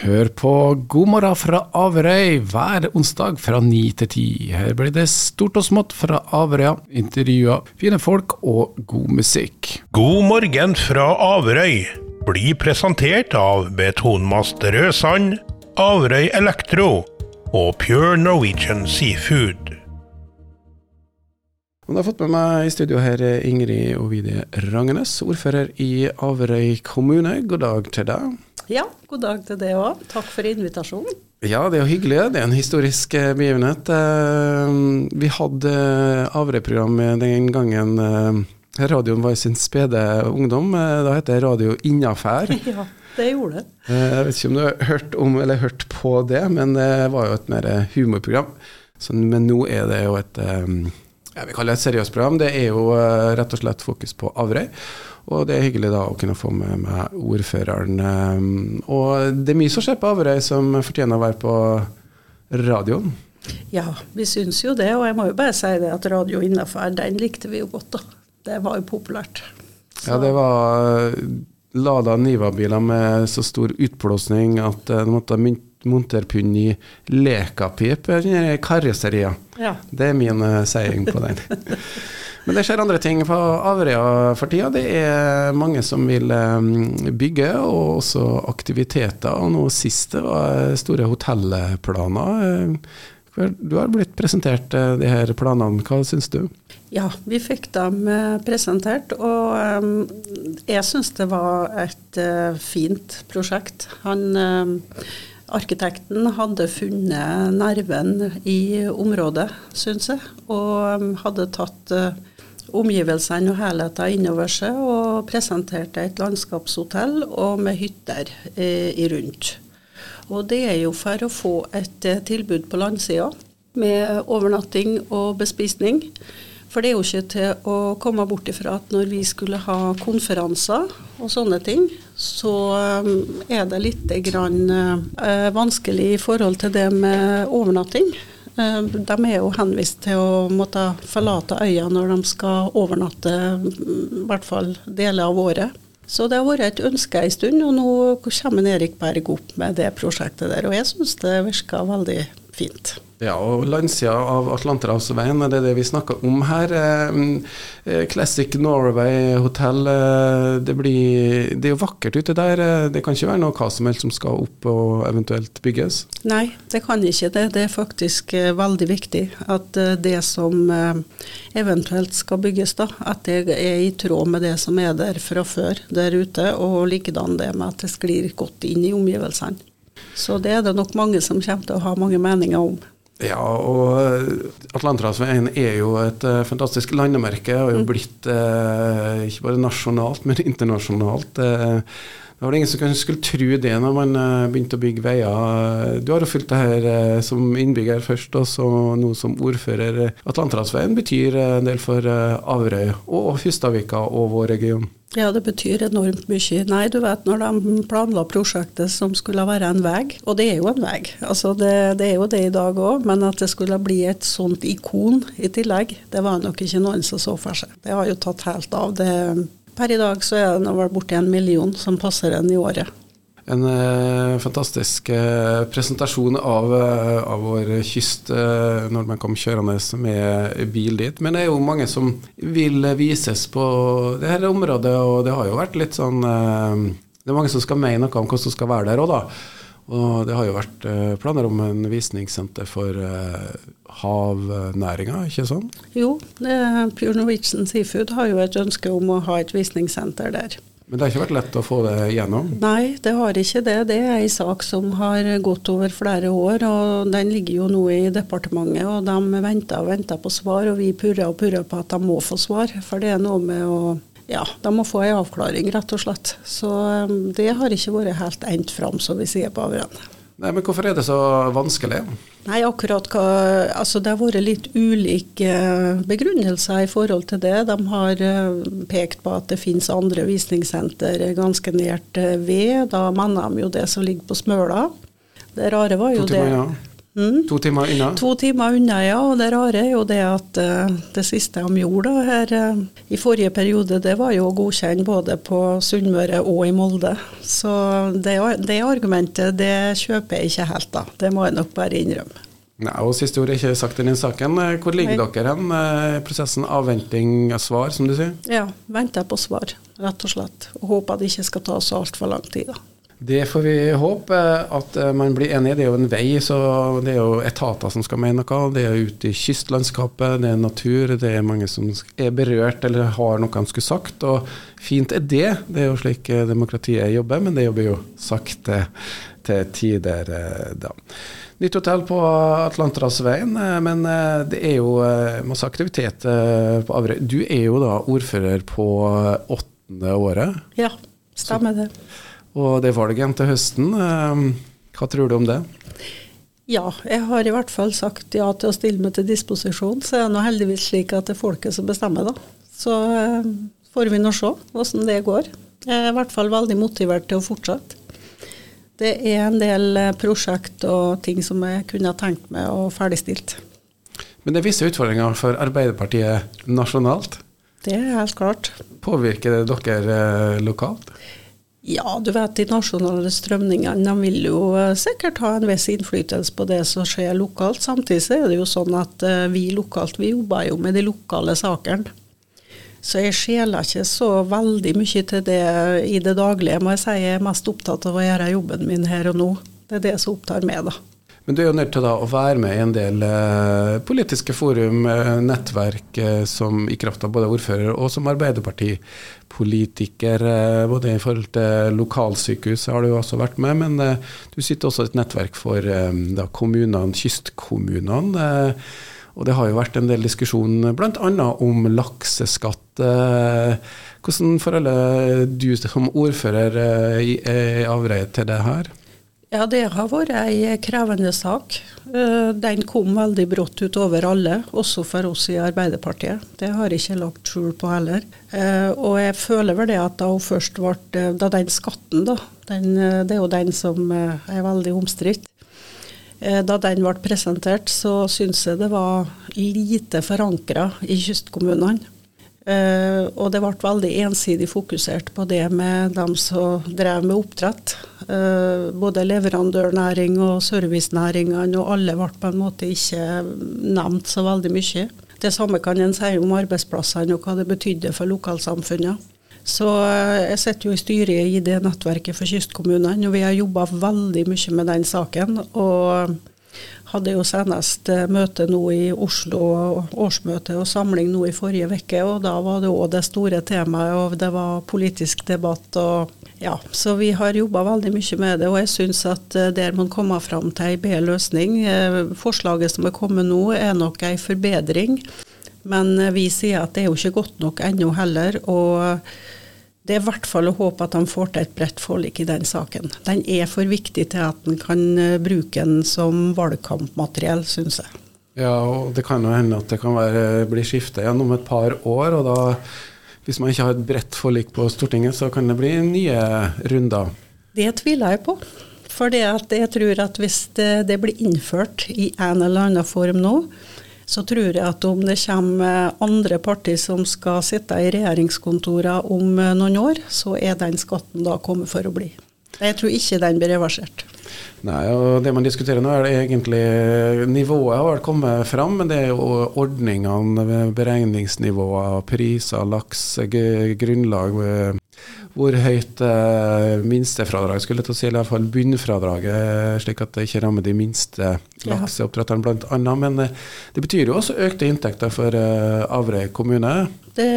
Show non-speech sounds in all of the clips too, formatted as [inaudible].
Hør på God morgen fra Averøy hver onsdag fra ni til ti. Her blir det stort og smått fra Averøya, intervjuer, fine folk og god musikk. God morgen fra Averøy blir presentert av Betonmast Rødsand, Averøy Elektro og Pure Norwegian Seafood. Og da har jeg fått med meg i studio her Ingrid Ovidie Rangenes, ordfører i Averøy kommune. God dag til deg. Ja, god dag til det òg. Takk for invitasjonen. Ja, det er jo hyggelig. Det er en historisk eh, begivenhet. Eh, vi hadde AVRE-program den gangen eh, radioen var i sin spede ungdom. Da het det Radio Innafær. [laughs] Ja, det gjorde det. Jeg vet ikke om du har hørt om eller hørt på det, men det var jo et mer humorprogram. Så, men nå er det jo et jeg vil kalle det et seriøst program. Det er jo rett og slett fokus på Averøy. Og det er hyggelig da å kunne få med meg ordføreren. Og det er mye som skjer på Averøy som fortjener å være på radioen. Ja, vi syns jo det. Og jeg må jo bare si det at Radio Innafor, den likte vi jo godt, da. Det var jo populært. Så. Ja, det var Lada Niva-biler med så stor utblåsning at de måtte montere pund i lekapip i karosseriet. Ja. Det er min seiing på den. [laughs] Men det skjer andre ting på Averøya for tida. Det er mange som vil bygge, og også aktiviteter. Og nå sist det var store hotellplaner. Du har blitt presentert de her planene, hva syns du? Ja, vi fikk dem presentert, og jeg syns det var et fint prosjekt. Han Arkitekten hadde funnet nerven i området, syns jeg, og hadde tatt omgivelsene og helheten innover seg og presenterte et landskapshotell og med hytter eh, i rundt. Og det er jo for å få et eh, tilbud på landsida med overnatting og bespisning. For det er jo ikke til å komme bort ifra at når vi skulle ha konferanser og sånne ting, så eh, er det litt grann, eh, vanskelig i forhold til det med overnatting. Eh, de er jo henvist til å måtte forlate øya når de skal overnatte, i hvert fall deler av året. Så det har vært et ønske en stund, og nå kommer Erik Berg opp med det prosjektet der. Og jeg syns det virker veldig fint. Ja, og landsida av Atlanterhavsveien, det er det vi snakker om her. Eh, eh, Classic Norway hotell, eh, det, blir, det er jo vakkert ute der. Det kan ikke være noe hva som helst som skal opp og eventuelt bygges? Nei, det kan ikke det. Det er faktisk veldig viktig at det som eventuelt skal bygges, da, at det er i tråd med det som er der fra før der ute, og likedan det med at det sklir godt inn i omgivelsene. Så det er det nok mange som kommer til å ha mange meninger om. Ja, og eh, Atlanterhavsveien er jo et uh, fantastisk landemerke. Og er jo mm. blitt uh, ikke bare nasjonalt, men internasjonalt. Uh, det var det ingen som kanskje skulle tro det når man begynte å bygge veier. Du har jo fulgt det her som innbygger først, og så nå som ordfører. Atlanterhavsveien betyr en del for Averøy og Hustadvika og vår region. Ja, det betyr enormt mye. Nei, du vet når de planla prosjektet som skulle være en vei, og det er jo en vei, altså det, det er jo det i dag òg, men at det skulle bli et sånt ikon i tillegg, det var nok ikke noen som så for seg. Det har jo tatt helt av. Det, per i dag så er det vel borti en million som passer en i året en eh, fantastisk eh, presentasjon av, uh, av, vår kyst når man kom kjørende med bil dit. Men det er jo mange som vil vises på det her området, og det har jo vært litt sånn Det er mange som skal mene noe om hvordan som skal være der òg, da. Og det har jo vært planer om en visningssenter for havnæringa, ikke sånn? Jo, Pure Norwegian Seafood har jo et ønske om å ha et visningssenter der. Men det har ikke vært lett å få det gjennom? Nei, det har ikke det. Det er en sak som har gått over flere år, og den ligger jo nå i departementet. og De venter og venter på svar, og vi purrer og purrer på at de må få svar. For det er noe med å ja, de må få en avklaring, rett og slett. Så um, det har ikke vært helt endt fram, som vi sier på Avren. Nei, Men hvorfor er det så vanskelig? Nei, akkurat hva, altså Det har vært litt ulike begrunnelser i forhold til det. De har eh, pekt på at det finnes andre visningssenter ganske nært eh, ved. Da mener de jo det som ligger på Smøla. Det rare var jo det Mm. To timer unna? To timer unna, ja. Og det rare er jo det at uh, det siste de gjorde da, her uh, i forrige periode, det var jo å godkjenne både på Sunnmøre og i Molde. Så det, det, argumentet det kjøper jeg ikke helt, da. Det må jeg nok bare innrømme. Nei, og Siste ord er ikke sagt i den saken. Eh, hvor ligger Nei. dere hen? Prosessen avventing av svar, som du sier? Ja, venter på svar, rett og slett. Og håper det ikke skal ta så altfor lang tid. da. Det får vi håpe at eh, man blir enig. Det er jo en vei, så det er jo etater som skal mene noe. Det er ute i kystlandskapet, det er natur, det er mange som er berørt eller har noe de skulle sagt. Og fint er det. Det er jo slik eh, demokratiet jobber, men det jobber jo sakte til tider, eh, da. Nytt hotell på Atlanterhavsveien, men det er jo masse aktivitet på Averøy. Du er jo da ordfører på åttende året? Ja, stemmer det. Og det valg igjen til høsten. Ehm, hva tror du om det? Ja, jeg har i hvert fall sagt ja til å stille meg til disposisjon. Så er det nå heldigvis slik at det er folket som bestemmer, da. Så eh, får vi nå se hvordan det går. Jeg er i hvert fall veldig motivert til å fortsette. Det er en del eh, prosjekt og ting som jeg kunne ha tenkt meg å ferdigstilt. Men det er visse utfordringer for Arbeiderpartiet nasjonalt? Det er helt klart. Påvirker det dere eh, lokalt? Ja, du vet de nasjonale strømningene de vil jo eh, sikkert ha en viss innflytelse på det som skjer lokalt. Samtidig er det jo sånn at eh, vi lokalt vi jobber jo med de lokale sakene. Så jeg skjeler ikke så veldig mye til det i det daglige, må jeg si. Jeg er mest opptatt av å gjøre jobben min her og nå. Det er det som opptar meg, da. Men du er jo nødt til da å være med i en del eh, politiske forum, eh, nettverk, eh, som i kraft av både ordfører og som Arbeiderpartipolitiker. Eh, både i forhold til lokalsykehus har du jo også vært med, men eh, du sitter også i et nettverk for eh, da, kommunene, kystkommunene. og det har jo vært en del diskusjon bl.a. om lakseskatt. hvordan forholder du som ordfører i, i avreie til det her? Ja, det har vært ei krevende sak. Eh, den kom veldig brått utover alle, også for oss i Arbeiderpartiet. Det har jeg ikke lagt skjul på heller. Eh, og jeg føler vel det at da hun først ble eh, Da den skatten, da, den, det er jo den som er veldig omstridt. Da den ble presentert, så syns jeg det var lite forankra i kystkommunene. Uh, og det ble veldig ensidig fokusert på det med dem som drev med oppdrett. Uh, både leverandørnæring og servicenæringene, og alle ble på en måte ikke nevnt så veldig mye. Det samme kan en si om arbeidsplassene og hva det betydde for lokalsamfunnet. Så uh, jeg sitter jo i styret i det nettverket for kystkommunene, og vi har jobba veldig mye med den saken. og hadde jo senest eh, møte nå i Oslo, årsmøte og samling nå i forrige uke. Og da var det òg det store temaet, og det var politisk debatt. og ja, Så vi har jobba veldig mye med det, og jeg syns at eh, der man kommer fram til ei bedre løsning eh, Forslaget som er kommet nå, er nok ei forbedring. Men vi sier at det er jo ikke godt nok ennå heller. og det er i hvert fall å håpe at de får til et bredt forlik i den saken. Den er for viktig til at en kan eh, bruke den som valgkampmateriell, syns jeg. Ja, og det kan jo hende at det kan være, bli skifte om et par år. og da, Hvis man ikke har et bredt forlik på Stortinget, så kan det bli nye runder. Det tviler jeg på. For jeg tror at hvis det, det blir innført i en eller annen form nå, så tror jeg at om det kommer andre partier som skal sitte i regjeringskontorene om eh, noen år, så er den skatten da kommet for å bli. Jeg tror ikke den blir reversert. Nei, og Det man diskuterer nå, er det egentlig nivået har kommet fram, men det er jo ordningene, beregningsnivåer, priser, laks, grunnlag hvor høyt eh, minstefradrag skulle til å si, eller iallfall bunnfradraget, slik at det ikke rammer de minste lakseoppdretterne bl.a. Men eh, det betyr jo også økte inntekter for eh, Averøy kommune? Det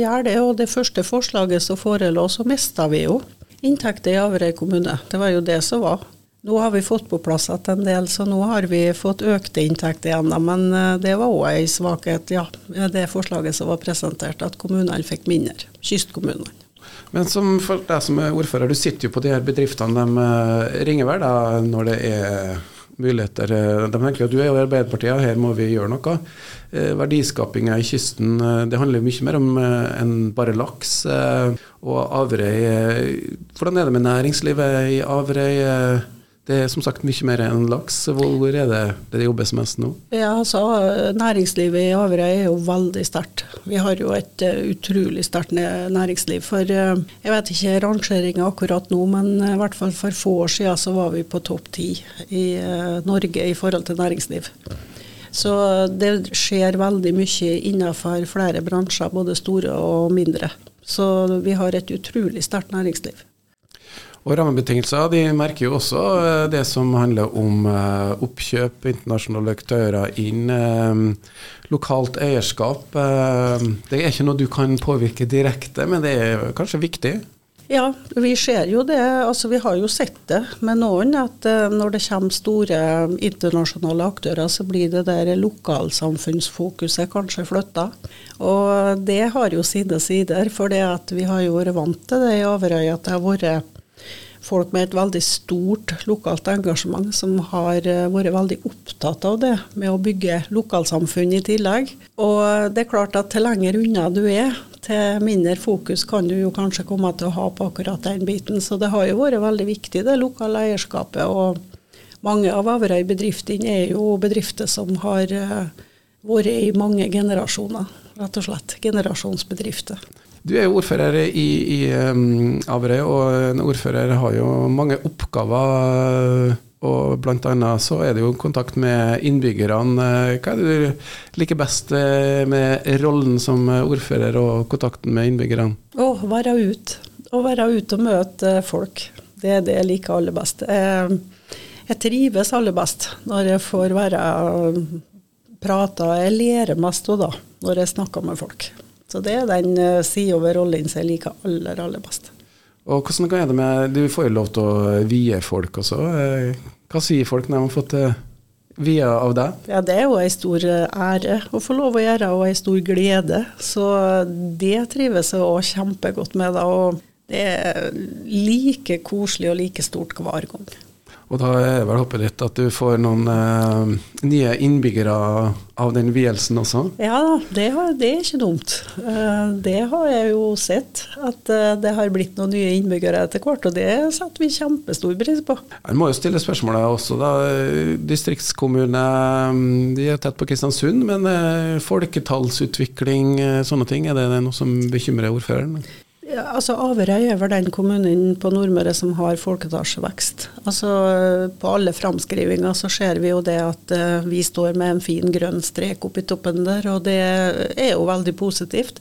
gjør det, og det første forslaget som forelå, så mista vi jo inntekter i Averøy kommune. Det var jo det som var. Nå har vi fått på plass igjen en del, så nå har vi fått økte inntekter igjen. Men eh, det var òg en svakhet, ja, det forslaget som var presentert, at kommunene fikk mindre. Kystkommunene. Men som for deg som er ordfører, du sitter jo på de her bedriftene. De eh, ringer vel da når det er muligheter. De tenker at du er jo i Arbeiderpartiet, her må vi gjøre noe. Eh, verdiskapinga i kysten det handler mye mer om eh, enn bare laks. Og Averøy Hvordan er det med næringslivet i Averøy? Det er som sagt mye mer enn laks. Hvor er det det jobbes mest nå? Ja, altså Næringslivet i Averøy er jo veldig sterkt. Vi har jo et uh, utrolig sterkt næringsliv. For uh, jeg vet ikke rangeringa akkurat nå, men uh, i hvert fall for få år siden så var vi på topp ti i Norge i forhold til næringsliv. Så det skjer veldig mye innenfor flere bransjer, både store og mindre. Så vi har et utrolig sterkt næringsliv. Og rammebetingelser de merker jo også eh, det som handler om eh, oppkjøp, internasjonale aktører inn, eh, lokalt eierskap. Det er ikke noe du kan påvirke direkte, men det er kanskje viktig? Ja, vi ser jo det. Altså, vi har jo sett det med noen, at når det kommer store internasjonale aktører, så blir det der lokalsamfunnsfokuset kanskje flytta. Og det har jo sine sider, for vi har jo vært vant til det i Averøy at det har vært folk med et veldig stort lokalt engasjement som har eh, vært veldig opptatt av det med å bygge lokalsamfunn i tillegg. Og det er klart at til lenger unna du er, til mindre fokus kan du jo kanskje komme til å ha på akkurat den biten. Så det har jo vært veldig viktig, det lokale eierskapet. Og mange av Averøy-bedriftene er jo bedrifter som har eh, vært i mange generasjoner, rett og slett. Generasjonsbedrifter. Du er jo ordfører i, i um, Averøy, og en ordfører har jo mange oppgaver. Og bl.a. så er det jo kontakt med innbyggerne. Hva er det du liker best eh, med rollen som ordfører og kontakten med innbyggerne? Å være ute. Å være ute og møte folk. Det er det jeg liker aller best. Jeg, trives aller best når jeg får være prata. Jeg lærer mest da, når jeg snakker med folk. Så det er den uh, sida ved rollen som jeg liker aller, aller best. Og hvordan er det med Du får jo lov til å vie folk også. Eh, hva sier folk når de har fått uh, via av deg? Ja, Det er jo ei stor ære å få lov å gjøre, og ei stor glede. Så det trives jeg òg kjempegodt med. Da, og det er like koselig og like stort hver gang. Og da er vel håpet ditt at du får noen eh, nye innbyggere av den vielsen også? Ja det, har, det, er ikke dumt. Uh, det har jeg jo sett, at uh, det har blitt noen nye innbyggere etter hvert. Og det setter vi kjempestor pris på. Jeg må jo stille spørsmålet også, da. Distriktskommune, mm, de er tett på Kristiansund, men uh, folketallsutvikling, sånne ting, er det noe som bekymrer ordføreren? Ja, altså Averøy er vel den kommunen på Nordmøre som har folketallsvekst. Altså, på alle framskrivinger så ser vi jo det at uh, vi står med en fin grønn strek oppi toppen der, og det er jo veldig positivt.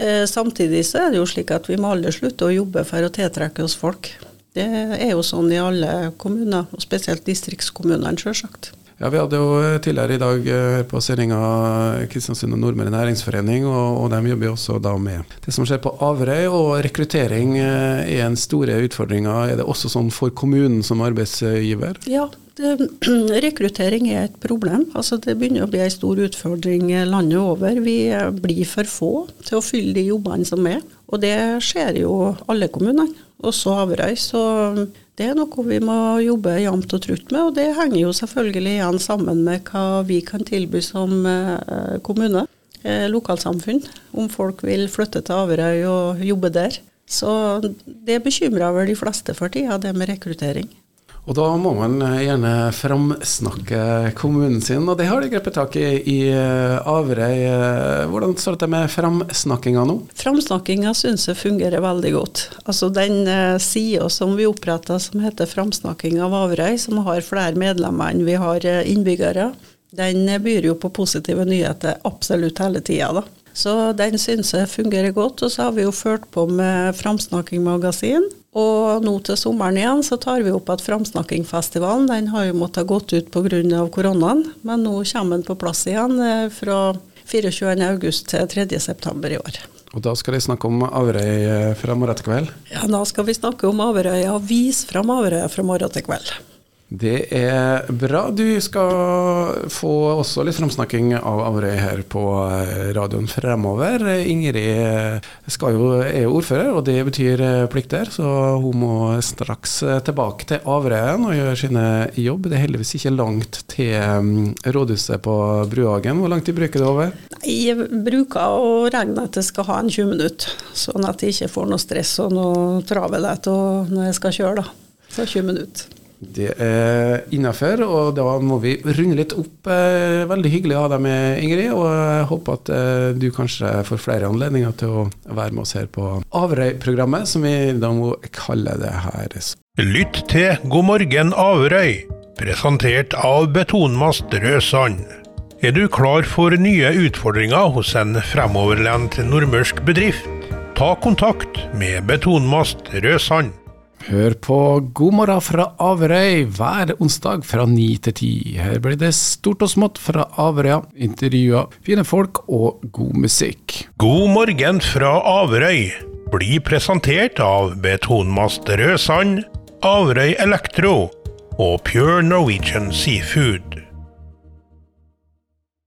Uh, samtidig så er det jo slik at vi må alle slutte å jobbe for å tiltrekke oss folk. Det er jo sånn i alle kommuner, og spesielt distriktskommunene, sjølsagt. Ja, Vi hadde jo tidligere i dag eh, på sendinga Kristiansund og Nordmøre næringsforening, og, og, de jobber jo også da med det som skjer på Averøy. Og rekruttering eh, er en store utfordringa. Er det også sånn for kommunen som arbeidsgiver? Ja, [clears throat] rekruttering er et problem. Altså, det begynner å bli en stor utfordring landet over. Vi blir for få til å fylle de jobbene som er. Og det skjer jo alle kommunene, også Averøy. Så det er noe vi må jobbe jevnt og trutt med, og det henger jo selvfølgelig igjen sammen med hva vi kan tilby som eh, kommune, eh, lokalsamfunn, om folk vil flytte til Averøy og jobbe der. Så det bekymrer vel de fleste for tida, det med rekruttering. Og da må man eh, gjerne framsnakke kommunen sin, og det har de grepet tak i i eh, Averøy. Eh, hvordan står det med framsnakkinga nå? Framsnakkinga syns jeg fungerer veldig godt. Altså Den sida som vi oppretta som heter Framsnakking av Averøy, som har flere medlemmer enn vi har innbyggere, den byr jo på positive nyheter absolutt hele tida. Så den syns jeg fungerer godt. Og så har vi jo ført på med Framsnakking magasin og nå til sommeren igjen så tar vi opp at Framsnakkingfestivalen den har jo måttet gått ut pga. koronaen, men nå kommer den på plass igjen eh, fra 24.8 til 3.9 i år. Og da skal de snakke om Averøy eh, fra morgen til kveld? Ja, da skal vi snakke om Averøy og vise fram Averøy fra morgen til kveld. Det er bra. Du skal få også litt framsnakking av Averøy her på eh, radioen fremover. Ingrid jo, er jo ordfører, og det betyr eh, plikter, så hun må straks eh, tilbake til Averøyen og gjøre sine jobb. Det er heldigvis ikke langt til mm, rådhuset på Bruhagen. Hvor lang tid bruker du over? Jeg bruker å regne at jeg skal ha en 20 minutter, sånn at jeg ikke får noe stress og noe travelhet når jeg skal kjøre. da. Så 20 minutter. Det er innafor, og da må vi runde litt opp. Eh, veldig hyggelig å ha deg med, Ingrid. Og jeg håper at eh, du kanskje får flere anledninger til å være med oss her på Averøy-programmet, som vi da må kalle det her. Lytt til God morgen Averøy, presentert av Betonmast Rødsand. Er du klar for nye utfordringer hos en fremoverlent nordmørsk bedrift? Ta kontakt med Betonmast Rødsand. Hør på God morgen fra Averøy hver onsdag fra ni til ti. Her blir det stort og smått fra Averøya, intervjuer, fine folk og god musikk. God morgen fra Averøy blir presentert av Betonmast Rødsand, Averøy Elektro og Pure Norwegian Seafood.